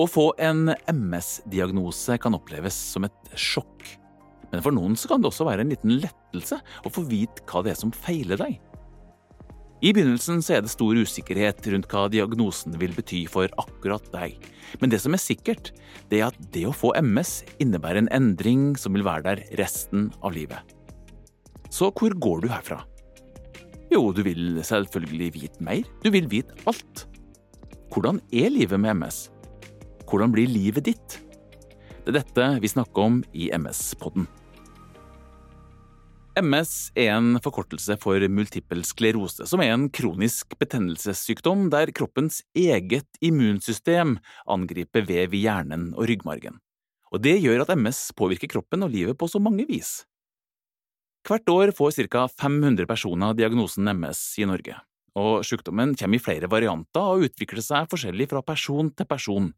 Å få en MS-diagnose kan oppleves som et sjokk. Men for noen kan det også være en liten lettelse å få vite hva det er som feiler deg. I begynnelsen er det stor usikkerhet rundt hva diagnosen vil bety for akkurat deg. Men det som er sikkert, det er at det å få MS innebærer en endring som vil være der resten av livet. Så hvor går du herfra? Jo, du vil selvfølgelig vite mer. Du vil vite alt. Hvordan er livet med MS? Hvordan blir livet ditt? Det er dette vi snakker om i MS-podden. MS er en forkortelse for multippel sklerose, som er en kronisk betennelsessykdom der kroppens eget immunsystem angriper vev i hjernen og ryggmargen. Og Det gjør at MS påvirker kroppen og livet på så mange vis. Hvert år får ca. 500 personer diagnosen MS i Norge, og sykdommen kommer i flere varianter og utvikler seg forskjellig fra person til person,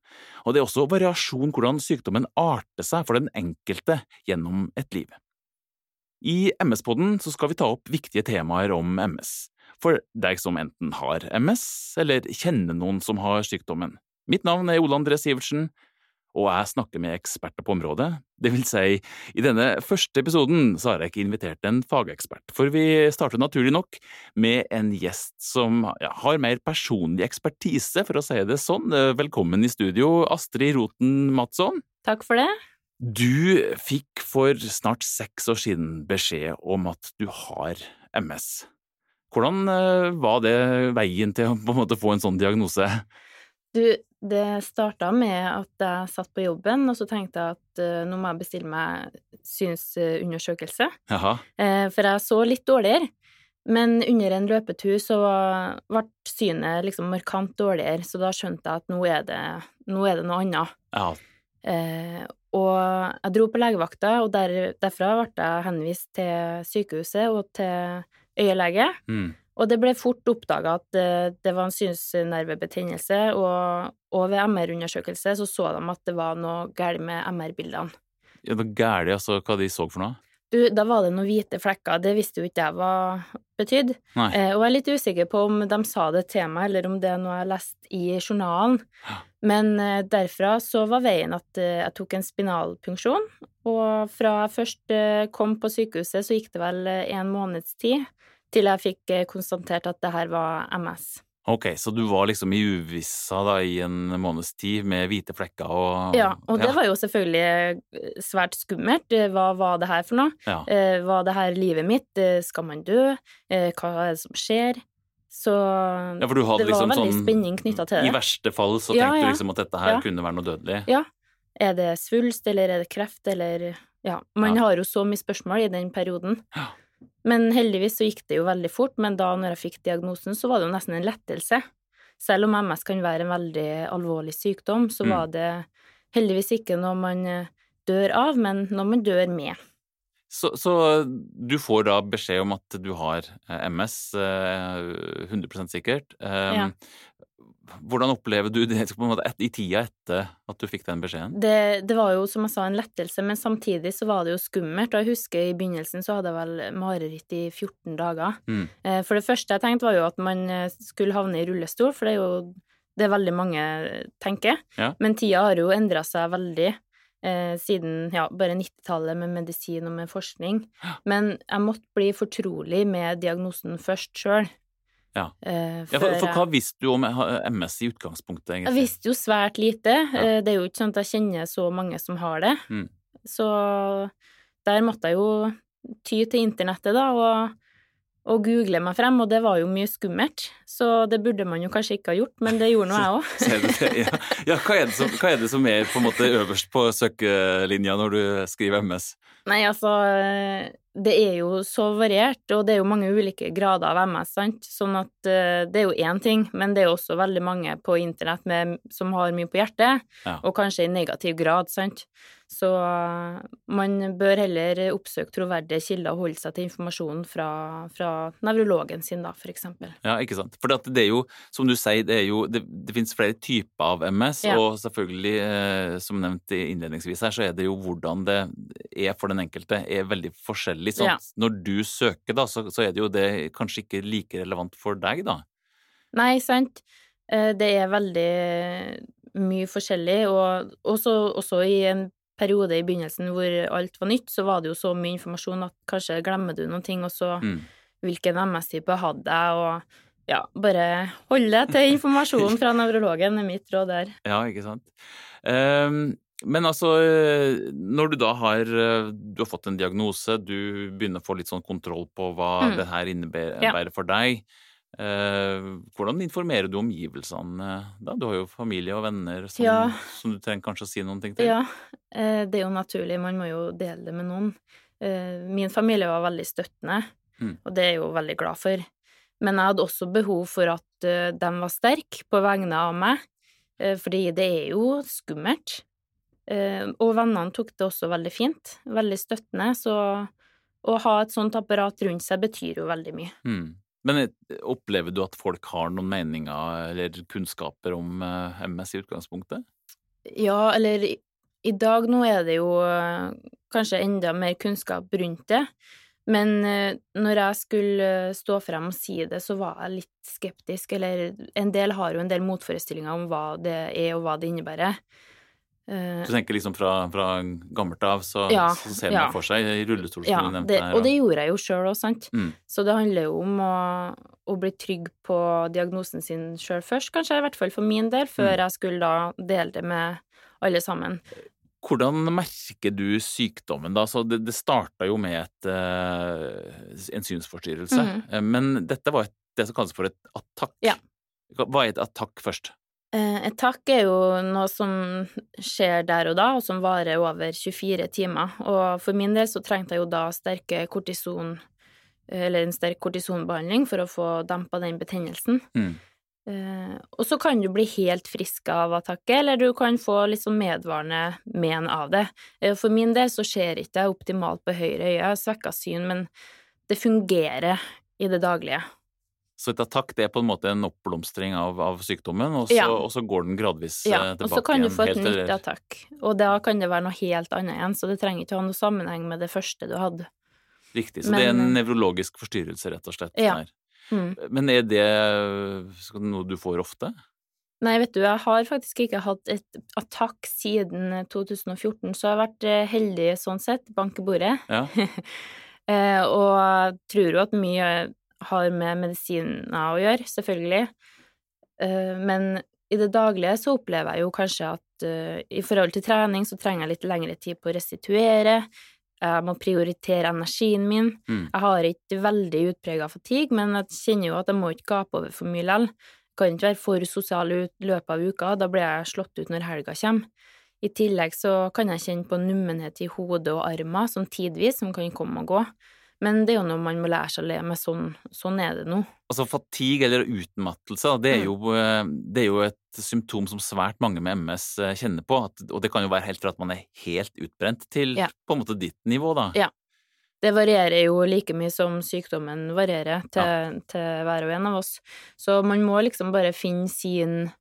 og det er også variasjon hvordan sykdommen arter seg for den enkelte gjennom et liv. I MS-podden skal vi ta opp viktige temaer om MS, for deg som enten har MS eller kjenner noen som har sykdommen. Mitt navn er Ole André Sivertsen, og jeg snakker med eksperter på området. Det vil si, i denne første episoden så har jeg ikke invitert en fagekspert, for vi starter naturlig nok med en gjest som ja, har mer personlig ekspertise, for å si det sånn. Velkommen i studio, Astrid Roten Madsson. Takk for det. Du fikk for snart seks år siden beskjed om at du har MS. Hvordan eh, var det veien til å på en måte få en sånn diagnose? Du, det starta med at jeg satt på jobben, og så tenkte jeg at uh, nå må jeg bestille meg synsundersøkelse. Uh, for jeg så litt dårligere. Men under en løpetur så ble synet liksom markant dårligere, så da skjønte jeg at nå er det, nå er det noe annet. Ja. Uh, og jeg dro på legevakta, og der, derfra ble jeg henvist til sykehuset og til øyelege. Mm. Og det ble fort oppdaga at det, var en synsnervebetennelse, og, og ved MR-undersøkelse så så de at det var noe galt med MR-bildene. Ja, det galt, altså hva de så for noe? Du, da var det noen hvite flekker, det visste jo ikke jeg hva betydde. Eh, og jeg er litt usikker på om de sa det til meg, eller om det er noe jeg har lest i journalen. Ja. Men eh, derfra så var veien at eh, jeg tok en spinalpunksjon, og fra jeg først eh, kom på sykehuset, så gikk det vel eh, en måneds tid til jeg fikk eh, konstatert at det her var MS. Ok, så du var liksom i uvissa da i en måneds tid med hvite flekker og Ja, og det var jo selvfølgelig eh, svært skummelt. Eh, Hva var det her for noe? Ja. Eh, Var det her livet mitt? Skal man dø? Eh, Hva er det som skjer? Så Ja, for du hadde det var liksom veldig sånn spenning knytta til det. I verste fall så Ja, tenkte ja. du liksom at dette her Ja. kunne være noe dødelig. Ja. Er det svulst, eller er det kreft, eller Ja. Man Ja. har jo så mye spørsmål i den perioden. Ja. Men heldigvis så gikk det jo veldig fort, men da når jeg fikk diagnosen, så var det jo nesten en lettelse. Selv om MS kan være en veldig alvorlig sykdom, så Mm. var det heldigvis ikke noe man eh, dør av, men noe man dør med. Så, så du får da beskjed om at du har eh, MS, eh, 100 sikkert. Eh, Ja. Hvordan opplever du det på en måte, i tida etter at du fikk den beskjeden? Det, det var jo, som jeg sa, en lettelse, men samtidig så var det jo skummelt. Og jeg husker i begynnelsen så hadde jeg vel mareritt i 14 dager. Mm. Eh, For det første jeg tenkte, var jo at man eh, skulle havne i rullestol, for det er jo det veldig mange tenker. Ja. Men tida har jo endra seg veldig eh, siden ja, bare 90-tallet med medisin og med forskning. Men jeg måtte bli fortrolig med diagnosen først sjøl. Ja. Eh, Ja, for, for hva visste du om eh, MS i utgangspunktet, egentlig? jeg visste jo svært lite. Ja. Eh, Det er jo ikke sånn at jeg kjenner så mange som har det. Mm. Så der måtte jeg jo ty til internettet, da, og, og google meg frem, og det var jo mye skummelt. Så det burde man jo kanskje ikke ha gjort, men det gjorde nå jeg òg. Ja, ja hva, er det som, hva er det som er på en måte øverst på søkelinja når du skriver MS? Nei, altså Det er jo så variert, og det er jo mange ulike grader av MS, sant. Sånn at uh, det er jo én ting, men det er jo også veldig mange på internett med, som har mye på hjertet, Ja. og kanskje i negativ grad, sant. Så uh, man bør heller oppsøke troverdige kilder og holde seg til informasjonen fra, fra nevrologen sin, da, for eksempel. Ja, ikke sant. For det er jo, som du sier, det er jo Det, det finnes flere typer av MS, Ja. og selvfølgelig, uh, som nevnt innledningsvis her, så er det jo hvordan det er for den enkelte, er veldig forskjellig. Ja. Når du søker, da, så, så er det jo det kanskje ikke like relevant for deg, da. Nei, sant. Eh, Det er veldig mye forskjellig, og også, også i en periode i begynnelsen hvor alt var nytt, så var det jo så mye informasjon at kanskje glemmer du noen ting, og så Mm. hvilken MS-type hadde jeg, og ja, bare hold deg til informasjonen fra nevrologen er mitt råd der. Ja, ikke sant. Ehm, men altså, eh, når du da har eh, Du har fått en diagnose, du begynner å få litt sånn kontroll på hva Mm. det her innebærer Ja. for deg. eh, hvordan informerer du omgivelsene da? Du har jo familie og venner som, Ja. som du trenger kanskje å si noen ting til? Ja, eh, det er jo naturlig, man må jo dele det med noen. Eh, Min familie var veldig støttende, Mm. og det er jeg jo veldig glad for. Men jeg hadde også behov for at de var sterke på vegne av meg, fordi det er jo skummelt. Eh, Og vennene tok det også veldig fint, veldig støttende, så å ha et sånt apparat rundt seg betyr jo veldig mye. Mm. Men eh, opplever du at folk har noen meninger eller kunnskaper om eh, MS i utgangspunktet? Ja, eller i, i dag nå er det jo kanskje enda mer kunnskap rundt det, men når jeg skulle stå frem og si det, så var jeg litt skeptisk, eller en del har jo en del motforestillinger om hva det er og hva det innebærer. Eh, Du tenker liksom fra, fra gammelt av, så, Ja, så ser man ja. for seg rullestol, som ja, du nevnte det, her. og det gjorde jeg jo sjøl òg, sant. Mm. Så det handler jo om å, å bli trygg på diagnosen sin sjøl først, kanskje, i hvert fall for min del, før Mm. jeg skulle da dele det med alle sammen. Hvordan merker du sykdommen da? Så det, det starta jo med et, eh, en synsforstyrrelse, Mhm. Eh, men dette var et, det som kalles for et attakk. Ja. Hva er et attakk først? Eh, Et takk er jo noe som skjer der og da, og som varer over 24 timer. Og for min del så trengte jeg jo da sterke kortison, eller en sterk kortisonbehandling for å få dempa den betennelsen. Mm. Uh, og så kan du bli helt frisk av attakket, eller du kan få litt sånn medvarende men av det. Uh, for min del så ser ikke jeg optimalt på høyre øye, jeg har svekka syn, men det fungerer i det daglige. Så et attakk det er på en måte en oppblomstring av, av sykdommen, og så, Ja. og så går den gradvis Ja, eh, og så kan du få et nytt attakk, og da kan det være noe helt annet igjen, så det trenger ikke å ha noe sammenheng med det første du hadde. Riktig. Så det er en Men- nevrologisk forstyrrelse, rett og slett. Ja. Mm. Men er det noe du får ofte? Nei, vet du, jeg har faktisk ikke hatt et attakk siden 2014, så jeg har vært eh, heldig sånn sett, bank i bordet. Ja. Eh, og tror jo at mye har med medisiner å gjøre, selvfølgelig. Eh, men i det daglige så opplever jeg jo kanskje at eh, i forhold til trening så trenger jeg litt lengre tid på å restituere. Jeg må prioritere energien min. Mm. Jeg har ikke veldig utprega fatigue, men jeg kjenner jo at jeg må ikke gape over for mye likevel. Kan ikke være for sosial i løpet av uka, da blir jeg slått ut når helga kommer. I tillegg så kan jeg kjenne på nummenhet i hodet og armer, som tidvis, som kan komme og gå. Men det er jo noe man må lære seg å leve med, sånn, sånn er det nå. Altså fatigue eller utmattelse, det er, Mm. jo, eh, det er jo et symptom som svært mange med MS eh, kjenner på, og det kan jo være helt fra at man er helt utbrent til Ja. på en måte ditt nivå, da. Ja. Det varierer jo like mye som sykdommen varierer til, til hver og en av oss. Så man må liksom bare finne sin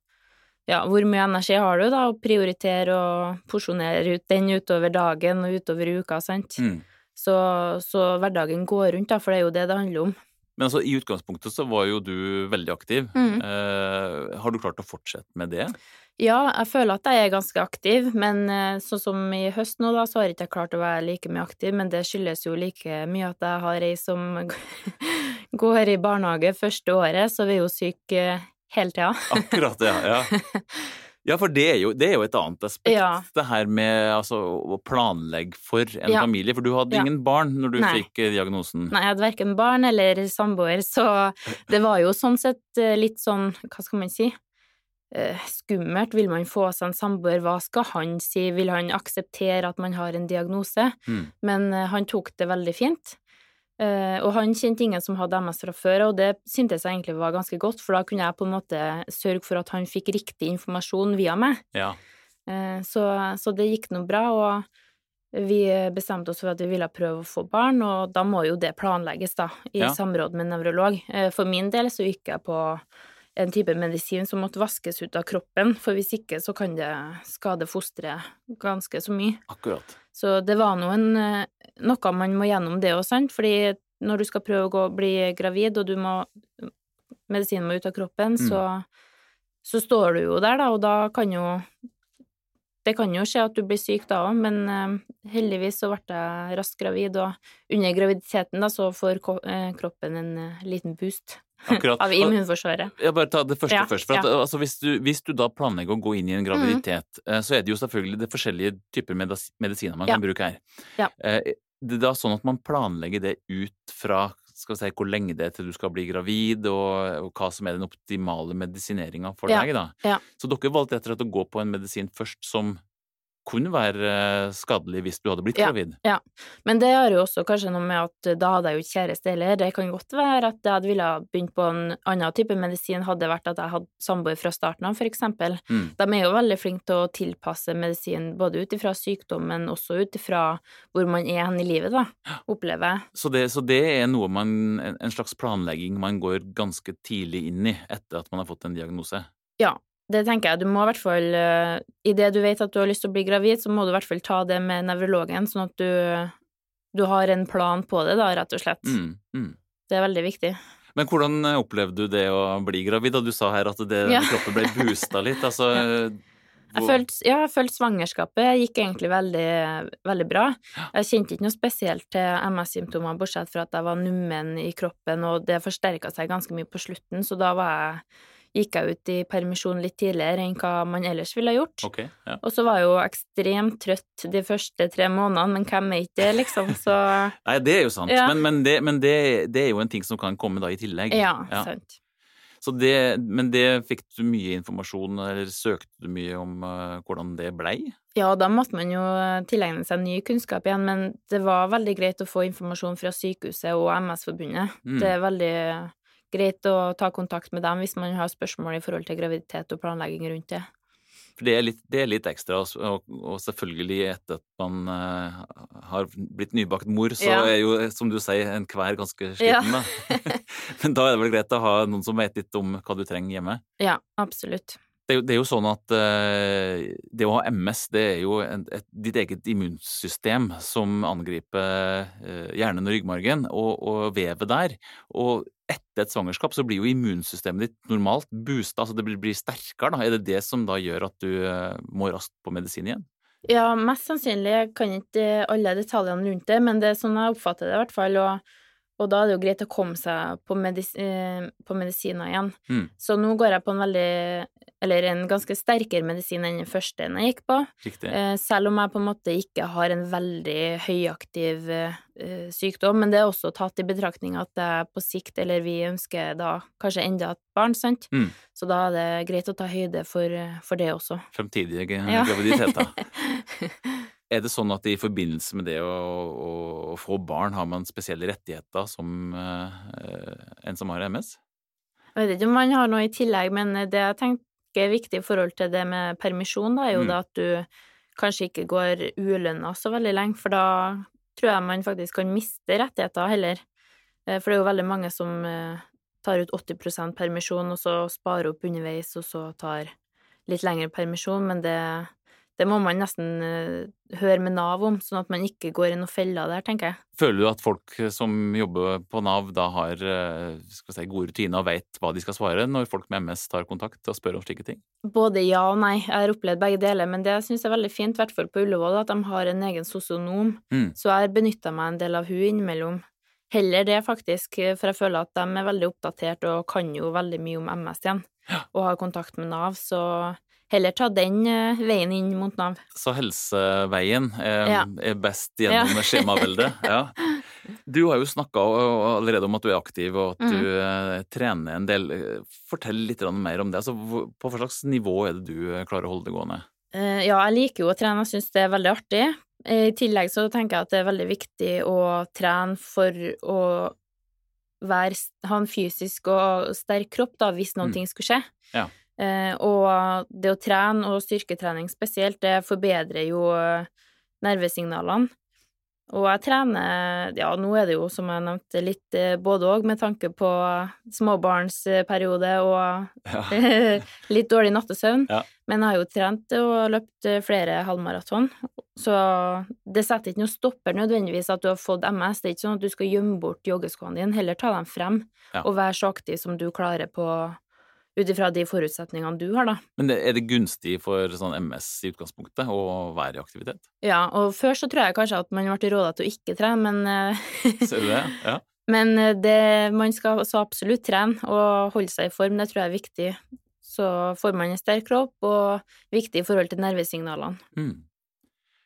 Ja, hvor mye energi har du, da, og prioritere og porsjonere ut den utover dagen og utover uka, sant. Mm. Så, så hverdagen går rundt, da, for det er jo det det handler om. Men altså, i utgangspunktet så var jo du veldig aktiv. Mm. Eh, har du klart å fortsette med det? Ja, jeg føler at jeg er ganske aktiv, men eh, sånn som i høst nå, da, så har jeg ikke klart å være like mye aktiv, men det skyldes jo like mye at jeg har ei som går i barnehage første året, så vi er jo syke eh, hele tida. Akkurat, ja. ja. Ja, for det er, jo, det er jo et annet aspekt, Ja. det her med altså, å planlegge for en Ja. familie. For du hadde Ja. ingen barn når du Nei. fikk eh, diagnosen. Nei, jeg hadde verken barn eller samboer, så det var jo sånn sett eh, litt sånn, hva skal man si, eh, skummelt. Vil man få seg en samboer, hva skal han si? Vil han akseptere at man har en diagnose? Mm. Men han tok det veldig fint. Eh, og han kjente ingen som hadde MS fra før, og det syntes jeg egentlig var ganske godt, for da kunne jeg på en måte sørge for at han fikk riktig informasjon via meg. Ja. Eh, så, så det gikk nå bra, og vi bestemte oss for at vi ville prøve å få barn, og da må jo det planlegges, da, i Ja. samråd med nevrolog. Eh, For min del så gikk jeg på en type medisin som måtte vaskes ut av kroppen, for hvis ikke så kan det skade fosteret ganske så mye. Akkurat. Så det var nå en, eh, noe man må gjennom det òg, sant, fordi når du skal prøve å gå, bli gravid, og du må Medisinen må ut av kroppen, Mm. så så står du jo der, da, og da kan jo Det kan jo skje at du blir syk da òg, men eh, heldigvis så ble jeg raskt gravid, og under graviditeten da så får eh, kroppen en eh, liten boost Akkurat. av immunforsvaret. Ja, bare ta det første Ja, først. For at, ja. altså, hvis, du, hvis du da planlegger å gå inn i en graviditet, mm. så er det jo selvfølgelig det forskjellige typer medisiner man Ja. kan bruke her. Ja. Det er da sånn at man planlegger det ut fra skal vi si, hvor lenge det er til du skal bli gravid, og, og hva som er den optimale medisineringa for Ja, deg. da. ja. Så dere valgte etter at å gå på en medisin først som kunne være eh, skadelig hvis du hadde blitt Ja. gravid. Men det har jo også kanskje noe med at eh, da hadde jeg jo ikke kjæreste heller. Det kan godt være at jeg hadde ville begynt på en annen type medisin, hadde det vært at jeg hadde samboer fra starten av, for eksempel. Mm. De er jo veldig flinke til å tilpasse medisin både ut ifra sykdom, men også ut ifra hvor man er hen i livet, da, opplever jeg. Så det, så det er noe man, en en slags planlegging man går ganske tidlig inn i etter at man har fått en diagnose. Ja, det tenker jeg. Du må i hvert fall uh, Idet du vet at du har lyst til å bli gravid, så må du i hvert fall ta det med nevrologen, sånn at du, du har en plan på det, da, rett og slett. Mm, mm. Det er veldig viktig. Men hvordan eh, opplevde du det å bli gravid? Da du sa her at det, Ja. kroppen ble boosta litt. Altså, Jeg hvor- følte, ja, jeg følte svangerskapet gikk egentlig veldig, veldig bra. Jeg kjente ikke noe spesielt til MS-symptomer, bortsett fra at jeg var nummen i kroppen, og det forsterka seg ganske mye på slutten, så da var jeg, gikk jeg ut i permisjon litt tidligere enn hva man ellers ville ha gjort. Okay, ja. Og så var jeg jo ekstremt trøtt de første tre månedene, men hvem er ikke det, liksom? Så Nei, det er jo sant, Ja. men, men, det, men det, det er jo en ting som kan komme da i tillegg. ja, sant. Så det, men det fikk du mye informasjon, eller søkte du mye om uh, hvordan det blei? Ja, da måtte man jo tilegne seg ny kunnskap igjen, men det var veldig greit å få informasjon fra sykehuset og MS-forbundet. Mm. Det er veldig greit å ta kontakt med dem hvis man har spørsmål i forhold til graviditet og planlegging rundt det. For det er litt, det er litt ekstra, og, og, og selvfølgelig etter at man uh, har blitt nybakt mor, så Ja. er jo, som du sier, enhver ganske Ja. sliten, da. Men da er det vel greit å ha noen som vet litt om hva du trenger hjemme. Ja, absolutt. Det er, jo, sånn at eh, det å ha MS, det er jo en, et, ditt eget immunsystem som angriper eh, hjernen og ryggmargen og, og vevet der. Og etter et svangerskap så blir jo immunsystemet ditt normalt boosta, altså det blir, blir sterkere. da. Er det det som da gjør at du eh, må raskt på medisin igjen? Ja, mest sannsynlig. Jeg kan ikke alle detaljene rundt det, men det er sånn jeg oppfatter det i hvert fall. Og, og da er det jo greit å komme seg på, medis eh, på medisiner igjen. Mm. Så nå går jeg på en veldig Eller en ganske sterkere medisin enn den første jeg gikk på. Riktig. Eh, selv om jeg på en måte ikke har en veldig høyaktiv eh, sykdom, men det er også tatt i betraktning at jeg på sikt, eller vi ønsker da kanskje enda et barn, sant? Mm. Så da er det greit å ta høyde for, for det også. Fremtidige graviditeter. Ja. Er det sånn at i forbindelse med det å, å, å få barn, har man spesielle rettigheter som eh, en som har MS? Jeg vet ikke om man har noe i tillegg, men det jeg tenker er viktig i forhold til det med permisjon, da, er jo Mm. det at du kanskje ikke går ulønna så veldig lenge, for da tror jeg man faktisk kan miste rettigheter heller. Eh, For det er jo veldig mange som eh, tar ut 80% permisjon, og så sparer opp underveis, og så tar litt lengre permisjon, men det, det må man nesten eh, høre med Nav om, sånn at man ikke går i noen feller der, tenker jeg. Føler du at folk som jobber på Nav da har eh, skal si, gode rutiner og vet hva de skal svare når folk med MS tar kontakt og spør om slike ting? Både ja og nei. Jeg har opplevd begge deler, men det syns jeg er veldig fint, i hvert fall på Ullevål, at de har en egen sosionom. Mm. Så jeg benytta meg en del av hun innimellom. Heller det, faktisk, for jeg føler at de er veldig oppdatert og kan jo veldig mye om MS igjen, og har kontakt med Nav, så heller ta den eh, veien inn mot Nav. Så helseveien er, Ja. er best gjennom Ja. skjemaveldet. Ja. Du har jo snakka allerede om at du er aktiv og at Mm. du eh, trener en del. Fortell litt mer om det. Altså, på hva slags nivå er det du eh, klarer å holde det gående? Eh, Ja, jeg liker jo å trene, jeg syns det er veldig artig. I tillegg så tenker jeg at det er veldig viktig å trene for å være, ha en fysisk og sterk kropp, da, hvis noen Mm. ting skulle skje. Ja. Eh, og det å trene, og styrketrening spesielt, det forbedrer jo eh, nervesignalene. Og jeg trener, ja, nå er det jo, som jeg nevnte, litt eh, både òg, med tanke på småbarnsperiode og Ja. litt dårlig nattesøvn. Ja. Men jeg har jo trent og løpt flere halvmaraton, så det setter ikke noe stopper nødvendigvis at du har fått MS. Det er ikke sånn at du skal gjemme bort joggeskoene dine, heller ta dem frem Ja. og være så aktiv som du klarer på ut ifra de forutsetningene du har, da. Men er det gunstig for sånn MS i utgangspunktet å være i aktivitet? Ja, og før så tror jeg kanskje at man ble råda til å ikke trene, men eh, Ser du det? Ja. Men eh, det, man skal så absolutt trene og holde seg i form, det tror jeg er viktig. Så får man en sterk kropp, og viktig i forhold til nervesignalene. Mm.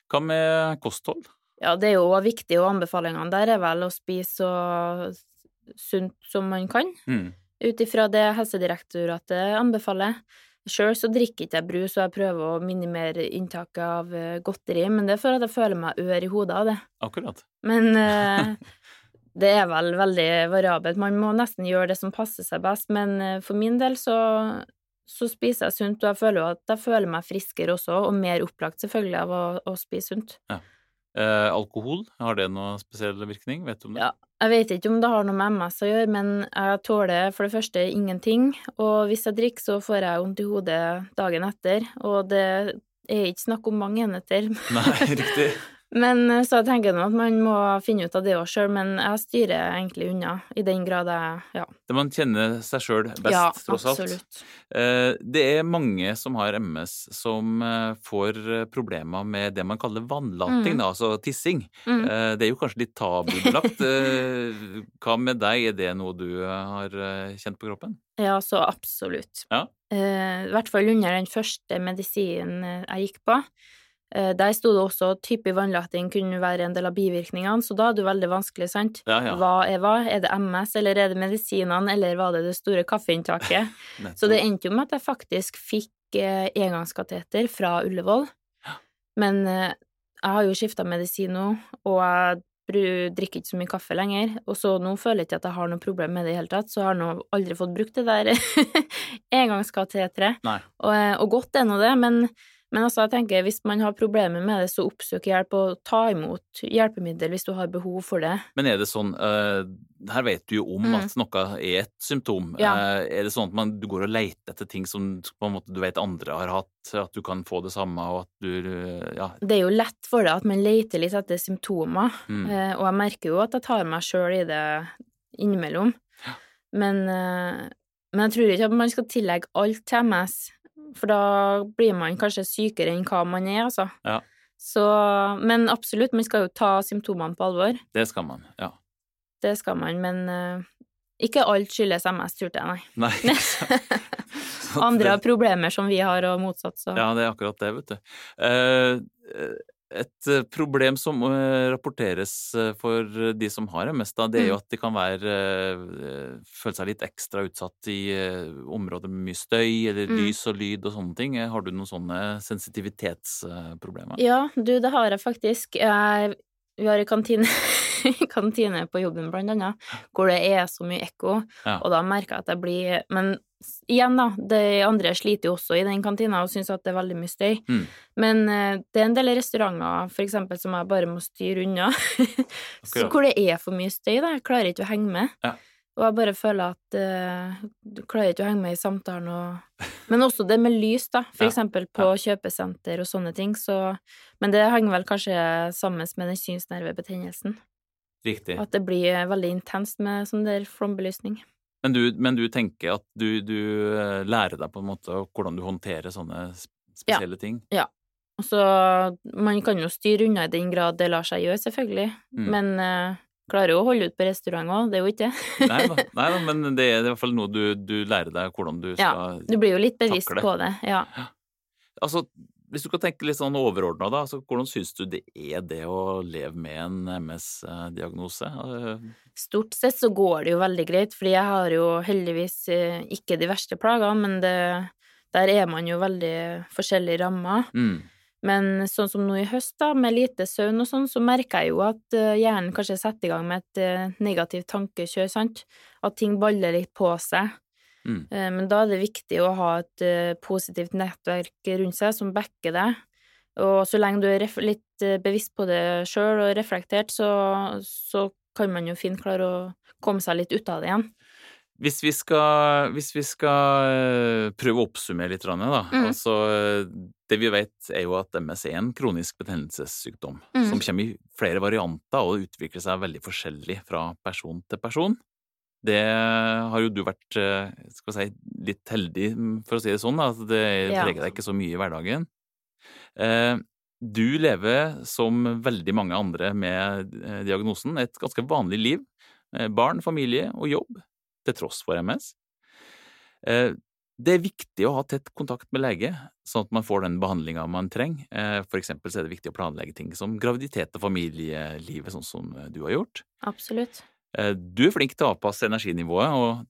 Hva med kosthold? Ja, det er jo også viktig, og anbefalingene der er vel å spise så sunt som man kan, Mm. Ut ifra det Helsedirektoratet anbefaler. Sjøl så drikker ikke jeg brus, og jeg prøver å minimere inntaket av eh, godteri, men det er for at jeg føler meg ør i hodet av det. Akkurat. Men eh, det er vel veldig variabelt. Man må nesten gjøre det som passer seg best, men eh, for min del så, så spiser jeg sunt, og jeg føler jo at jeg føler meg friskere også, og mer opplagt selvfølgelig av å, å spise sunt. Eh, alkohol, har det noen spesiell virkning? Vet du om det? Ja, jeg vet ikke om det har noe med MS å gjøre, men jeg tåler for det første ingenting, og hvis jeg drikker så får jeg vondt i hodet dagen etter, og det er ikke snakk om mange enheter. Nei, riktig. Men eh, så jeg tenker nå at man må finne ut av det òg sjøl, men jeg styrer egentlig unna, i den grad jeg Ja, Det man kjenner seg sjøl best, ja tross alt. absolutt. Eh, Det er mange som har MS som eh, får problemer med det man kaller vannlating, Mm. altså tissing. Mm. Det er jo kanskje litt tabubelagt. Hva med deg, er det noe du har kjent på kroppen? Ja, så absolutt. Ja. I hvert fall under den første medisinen jeg gikk på. Eh, Der sto det også at hyppig vannlating kunne være en del av bivirkningene, så da er det veldig vanskelig, sant? Ja, ja. Hva er hva? Er det MS, eller er det medisinene, eller var det det store kaffeinntaket? Så det endte jo med at jeg faktisk fikk eh, engangskateter fra Ullevål. Men eh, jeg har jo skifta medisin nå, og jeg drikker ikke så mye kaffe lenger. Og så nå føler jeg ikke at jeg har noe problem med det i hele tatt, så jeg har nå aldri fått brukt det der engangskateteret. Og, eh, og godt er nå det, men, men altså, jeg tenker hvis man har problemer med det, så oppsøk hjelp og ta imot hjelpemiddel hvis du har behov for det. Men er det sånn uh, Her vet du jo om Mm. at noe er et symptom. Ja. Uh, er det sånn at man, du går og leter etter ting som på en måte du vet andre har hatt, at du kan få det samme, og at du uh, Ja. Det er jo lett for deg at man leter litt etter symptomer, Mm. og jeg merker jo at jeg tar meg sjøl i det innimellom. Men, eh, men jeg tror ikke at man skal tillegge alt til MS, for da blir man kanskje sykere enn hva man er, altså. Ja. Så, men absolutt, man skal jo ta symptomene på alvor. Det skal man. Ja. Det skal man, men uh, ikke alt skyldes MS, tror jeg, nei. Nei. Andre har problemer som vi har, og motsatt, så Ja, det er akkurat det, vet du. Eh, Et eh, problem som eh, rapporteres eh, for de som har MS, da, det er jo Mm. at de kan være føle seg litt ekstra utsatt i områder med mye støy, eller Mm. lys og lyd og sånne ting. Har du noen sånne sensitivitetsproblemer? Ja, du, det har jeg faktisk. Jeg, vi har en kantine, kantine på jobben, blant annet, hvor det er så mye ekko, Ja. og da merker jeg at jeg blir Men igjen, da, de andre sliter jo også i den kantina og syns at det er veldig mye støy. Mm. Men eh, det er en del restauranter, for eksempel, som jeg bare må styre unna, så hvor det er for mye støy, da. Jeg klarer ikke å henge med. Ja. Og jeg bare føler at uh, du klarer ikke å henge med i samtalen og Men også det med lys, da, for Ja. eksempel på kjøpesenter og sånne ting, så Men det henger vel kanskje sammen med den synsnervebetennelsen. Riktig. At det blir veldig intenst med sånn der flombelysning. Men du, men du tenker at du, du eh, lærer deg på en måte hvordan du håndterer sånne spesielle spesielle ting? Ja. så Man kan jo styre unna i den grad det lar seg gjøre, selvfølgelig, Mm. men eh, klarer jo å holde ut på restaurant òg, det er jo ikke det. Nei da, nei da, men det er i hvert fall noe du, du lærer deg hvordan du skal takle. Ja, Du blir jo litt bevisst Takle. på det, ja. Altså, hvis du kan tenke litt sånn overordna, da, altså, hvordan syns du det er det å leve med en MS-diagnose? Stort sett så går det jo veldig greit, fordi jeg har jo heldigvis eh, ikke de verste plagene, men det, der er man jo veldig forskjellige rammer. Mm. Men sånn som nå i høst, da, med lite søvn og sånn, så merker jeg jo at eh, hjernen kanskje setter i gang med et eh, negativt tankekjør, sant? At ting baller litt på seg. Mm. Eh, Men da er det viktig å ha et positivt nettverk rundt seg som backer deg. Og så lenge du er litt bevisst på det sjøl og reflektert, så, så kan man jo fint klare å komme seg litt ut av det igjen. Hvis vi skal, hvis vi skal eh, prøve å oppsummere litt, da. Mm. Altså, det vi vet, er jo at MS er en kronisk betennelsessykdom Mm. som kommer i flere varianter og utvikler seg veldig forskjellig fra person til person. Det har jo du vært skal si, litt heldig, for å si det sånn. At det Ja. preger deg ikke så mye i hverdagen. Du lever, som veldig mange andre med diagnosen, et ganske vanlig liv. Barn, familie og jobb, til tross for MS. Det er viktig å ha tett kontakt med lege, sånn at man får den behandlinga man trenger. For eksempel så er det viktig å planlegge ting som graviditet og familielivet, sånn som du har gjort. Absolutt. Du er flink til å avpasse energinivået og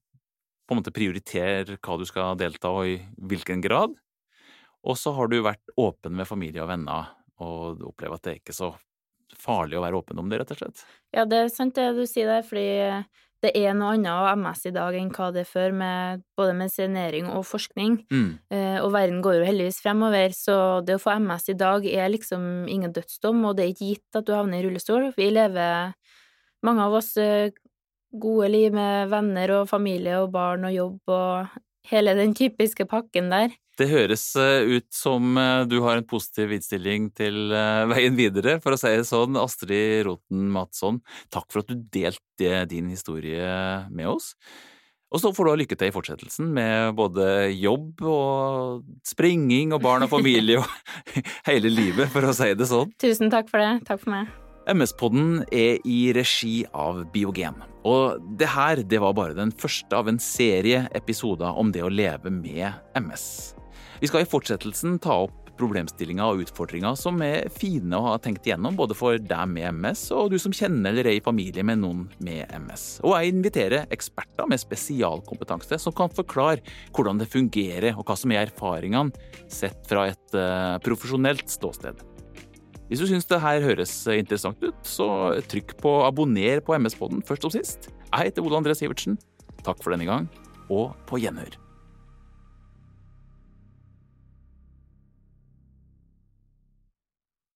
på en måte prioritere hva du skal delta og i hvilken grad. Og så har du vært åpen med familie og venner, og opplever at det er ikke så farlig å være åpen om det, rett og slett. Ja, det er sant det du sier der, fordi det er noe annet MS i dag enn hva det er før, med både medisinering og forskning. Mm. Eh, og verden går jo heldigvis fremover, så det å få MS i dag er liksom ingen dødsdom, og det er ikke gitt at du havner i rullestol. Vi lever, mange av oss, gode liv med venner og familie og barn og jobb og hele den typiske pakken der. Det høres ut som du har en positiv innstilling til veien videre, for å si det sånn. Astrid Roten Matsson, takk for at du delte din historie med oss. Og så får du ha lykke til i fortsettelsen med både jobb og springing og barn og familie og hele livet, for å si det sånn. Tusen takk for det. Takk for meg. MS-podden er i regi av Biogen, og det her det var bare den første av en serie episoder om det å leve med MS. Vi skal i fortsettelsen ta opp problemstillinger og utfordringer som er fine å ha tenkt igjennom, både for deg med MS og du som kjenner eller er i familie med noen med MS. Og jeg inviterer eksperter med spesialkompetanse som kan forklare hvordan det fungerer og hva som er erfaringene sett fra et uh, profesjonelt ståsted. Hvis du syns det her høres interessant ut, så trykk på abonner på MS-podden først og sist. Jeg heter Ole André Sivertsen. Takk for denne gang, og på gjenhør.